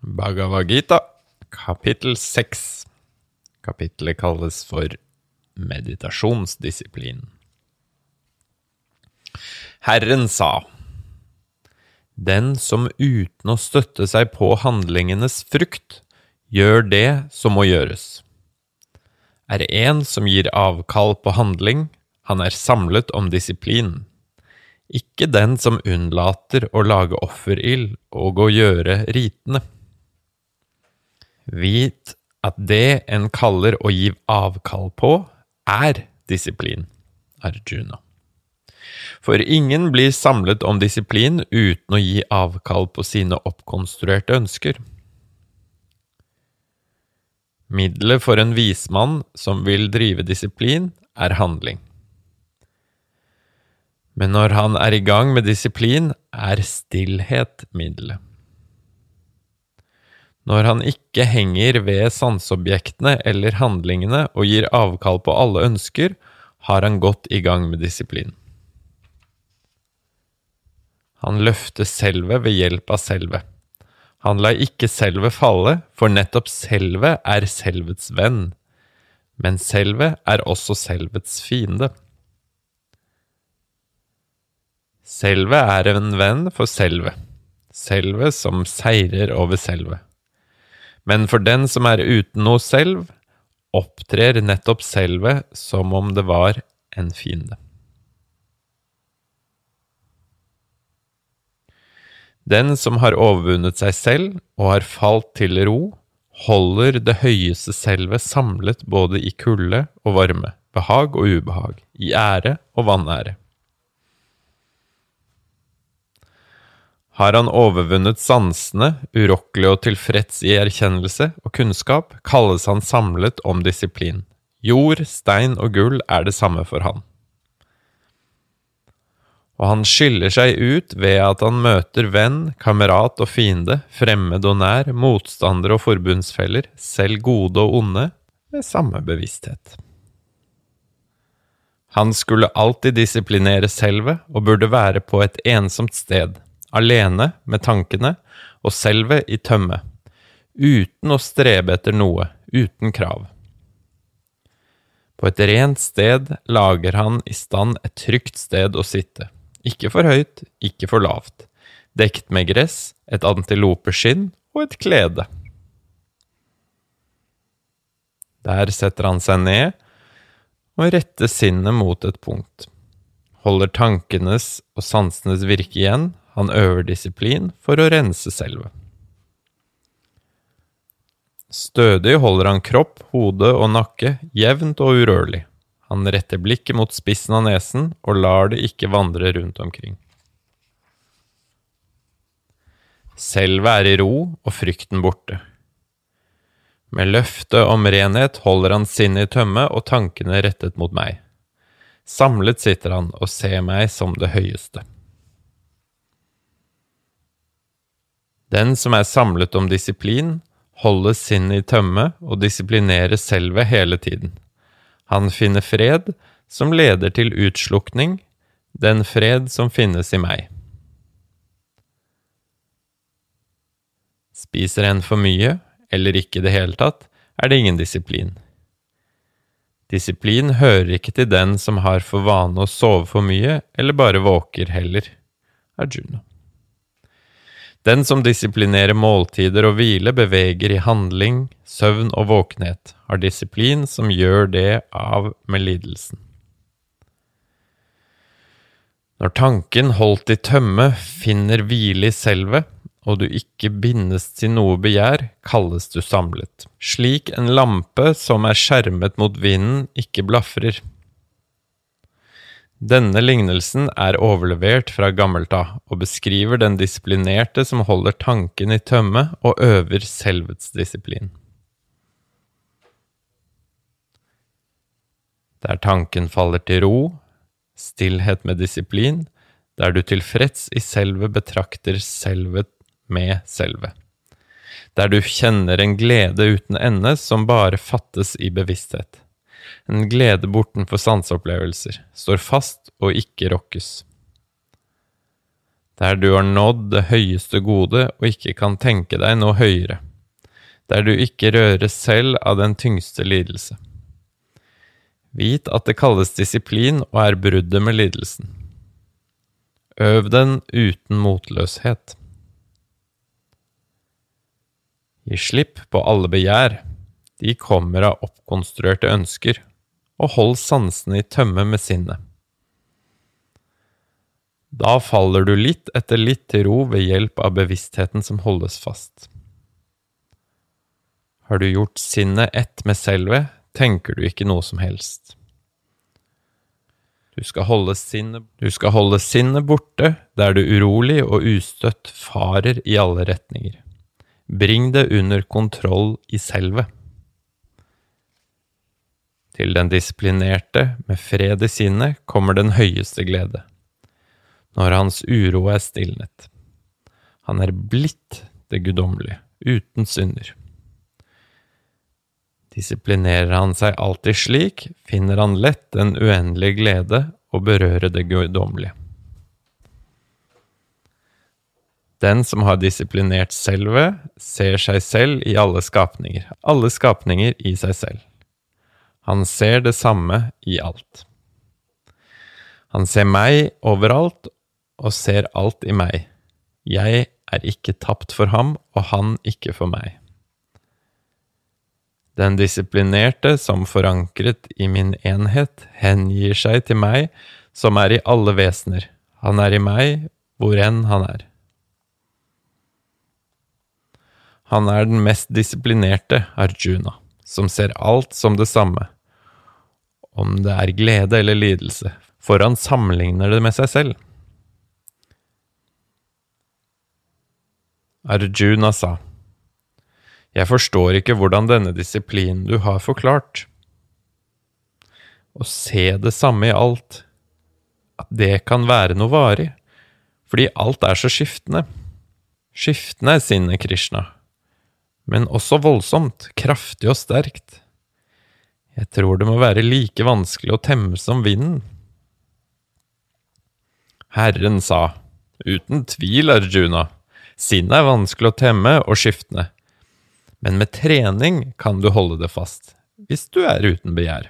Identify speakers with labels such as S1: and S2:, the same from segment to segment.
S1: Bhagavad Gita, kapittel 6. Kapittelet kalles for meditasjonsdisiplin. Herren sa, Den som uten å støtte seg på handlingenes frukt, gjør det som må gjøres, er en som gir avkall på handling, han er samlet om disiplin. Ikke den som unnlater å lage offerild og å gjøre ritene. Vit at det en kaller å gi avkall på, er disiplin, Arjuna. For ingen blir samlet om disiplin uten å gi avkall på sine oppkonstruerte ønsker. Middelet for en vismann som vil drive disiplin, er handling. Men når han er i gang med disiplin, er stillhet middelet. Når han ikke henger ved sanseobjektene eller handlingene og gir avkall på alle ønsker, har han gått i gang med disiplin. Han løfter selvet ved hjelp av selvet. Han lar ikke selvet falle, for nettopp selvet er selvets venn, men selvet er også selvets fiende. Selvet er en venn for selvet, selvet som seirer over selvet. Men for den som er uten noe selv, opptrer nettopp selvet som om det var en fiende. Den som har overvunnet seg selv og har falt til ro, holder det høyeste selvet samlet både i kulde og varme, behag og ubehag, i ære og vanære. Har han overvunnet sansene, urokkelig og tilfreds i erkjennelse og kunnskap, kalles han samlet om disiplin. Jord, stein og gull er det samme for han og han skiller seg ut ved at han møter venn, kamerat og fiende, fremmed og nær, motstander og forbundsfeller, selv gode og onde, med samme bevissthet. Han skulle alltid disiplinere selvet og burde være på et ensomt sted, alene med tankene og selvet i tømme, uten å strebe etter noe, uten krav. På et rent sted lager han i stand et trygt sted å sitte ikke for høyt, ikke for lavt. Dekt med gress, et antilopeskinn og et klede. Der setter han seg ned og retter sinnet mot et punkt. Holder tankenes og sansenes virke igjen, han øver disiplin for å rense selvet. Stødig holder han kropp, hode og nakke jevnt og urørlig. Han retter blikket mot spissen av nesen og lar det ikke vandre rundt omkring. Selvet er i ro og frykten borte. Med løfte om renhet holder han sinnet i tømme og tankene rettet mot meg. Samlet sitter han og ser meg som det høyeste. Den som er samlet om disiplin, holder sinnet i tømme og disiplinerer selvet hele tiden. Han finner fred som leder til utslukning, den fred som finnes i meg. Spiser en for mye, eller ikke i det hele tatt, er det ingen disiplin. Disiplin hører ikke til den som har for vane å sove for mye, eller bare våker heller. Arjuna. Den som disiplinerer måltider og hvile, beveger i handling, søvn og våkenhet, har disiplin som gjør det av med lidelsen. Når tanken holdt i tømme finner hvile i selvet, og du ikke bindes til noe begjær, kalles du samlet. Slik en lampe som er skjermet mot vinden, ikke blafrer. Denne lignelsen er overlevert fra gammelt av, og beskriver den disiplinerte som holder tanken i tømme og øver selvets disiplin. Der tanken faller til ro, stillhet med disiplin, der du tilfreds i selvet betrakter selvet med selvet. Der du kjenner en glede uten ende som bare fattes i bevissthet en glede bortenfor sanseopplevelser, står fast og ikke rokkes. der du har nådd det høyeste gode og ikke kan tenke deg noe høyere, der du ikke røres selv av den tyngste lidelse. Vit at det kalles disiplin og er bruddet med lidelsen. Øv den uten motløshet. Gi slipp på alle begjær, de kommer av oppkonstruerte ønsker, og hold sansene i tømme med sinnet. Da faller du litt etter litt til ro ved hjelp av bevisstheten som holdes fast. Har du gjort sinnet ett med selvet, tenker du ikke noe som helst. Du skal holde sinnet, skal holde sinnet borte der du urolig og ustøtt farer i alle retninger. Bring det under kontroll i selvet. Til den disiplinerte, med fred i sinnet, kommer den høyeste glede når hans uro er stilnet. Han er blitt det guddommelige, uten synder. Disiplinerer han seg alltid slik, finner han lett den uendelige glede å berøre det guddommelige. Den som har disiplinert selvet, ser seg selv i alle skapninger, alle skapninger i seg selv. Han ser det samme i alt. Han ser meg overalt og ser alt i meg. Jeg er ikke tapt for ham, og han ikke for meg. Den disiplinerte som forankret i min enhet, hengir seg til meg som er i alle vesener. Han er i meg hvor enn han er. Han er den mest disiplinerte, Arjuna, som ser alt som det samme, om det er glede eller lidelse, for han sammenligner det med seg selv. Arjuna sa, Jeg forstår ikke hvordan denne disiplinen du har forklart. Å se det samme i alt, at det kan være noe varig, fordi alt er så skiftende. Skiftende er sinnet, Krishna, men også voldsomt, kraftig og sterkt. Jeg tror det må være like vanskelig å temme som vinden. Herren sa, uten tvil, Arjuna, Sinnet er vanskelig å temme og skiftende, men med trening kan du holde det fast, hvis du er uten begjær.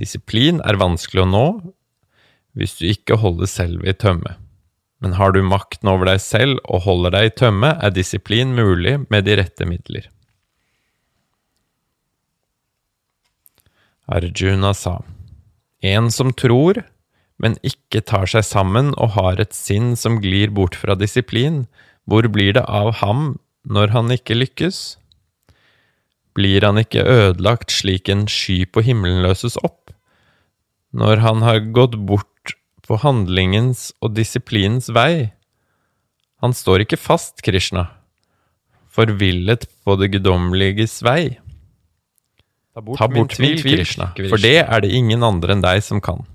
S1: Disiplin er vanskelig å nå hvis du ikke holder selvet i tømme. Men har du makten over deg selv og holder deg i tømme, er disiplin mulig med de rette midler. Arjuna sa, En som tror, men ikke tar seg sammen og har et sinn som glir bort fra disiplin, hvor blir det av ham når han ikke lykkes? Blir han ikke ødelagt slik en sky på himmelen løses opp? Når han har gått bort på handlingens og disiplinens vei? Han står ikke fast, Krishna, forvillet på det guddommeliges vei. Ta bort, Ta bort min tvil, Krishna, for det er det ingen andre enn deg som kan.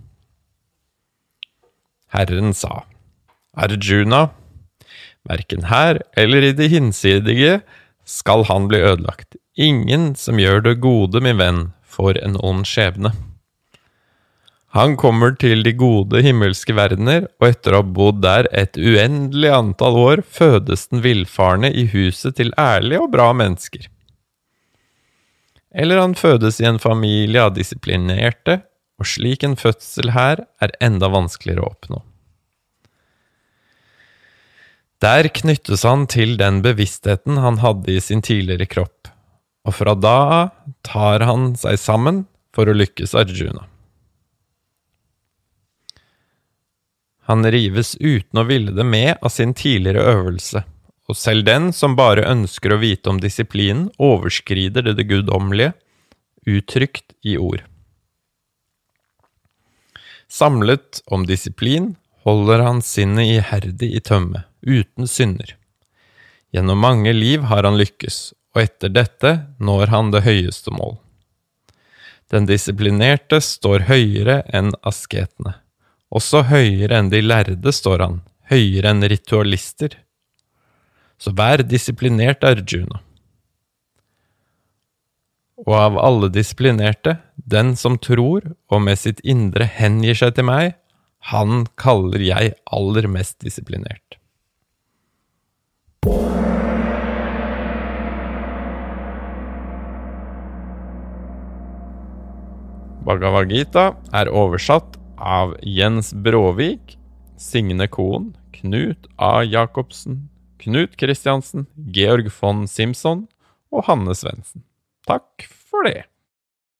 S1: Herren sa, Arjuna, verken her eller i det hinsidige skal han bli ødelagt. Ingen som gjør det gode, min venn, får en ond skjebne. Han kommer til de gode himmelske verdener, og etter å ha bodd der et uendelig antall år, fødes den villfarne i huset til ærlige og bra mennesker. Eller han fødes i en familie av disiplinerte, og slik en fødsel her er enda vanskeligere å oppnå. Der knyttes han til den bevisstheten han hadde i sin tidligere kropp, og fra da av tar han seg sammen for å lykkes Arjuna. Han rives uten å ville det med av sin tidligere øvelse, og selv den som bare ønsker å vite om disiplinen, overskrider det, det guddommelige, uttrykt i ord. Samlet om disiplin holder han sinnet iherdig i tømme, uten synder. Gjennom mange liv har han lykkes, og etter dette når han det høyeste mål. Den disiplinerte står høyere enn asketene. Også høyere enn de lærde står han, høyere enn ritualister. Så vær disiplinert, Arjuna og av alle disiplinerte, den som tror og med sitt indre hengir seg til meg, Han kaller jeg aller mest disiplinert. Bhagavad Gita er oversatt av Jens Bråvik, Signe Kohn, Knut A. Jacobsen, Knut Kristiansen, Georg von Simson og Hanne Svendsen. Takk for det.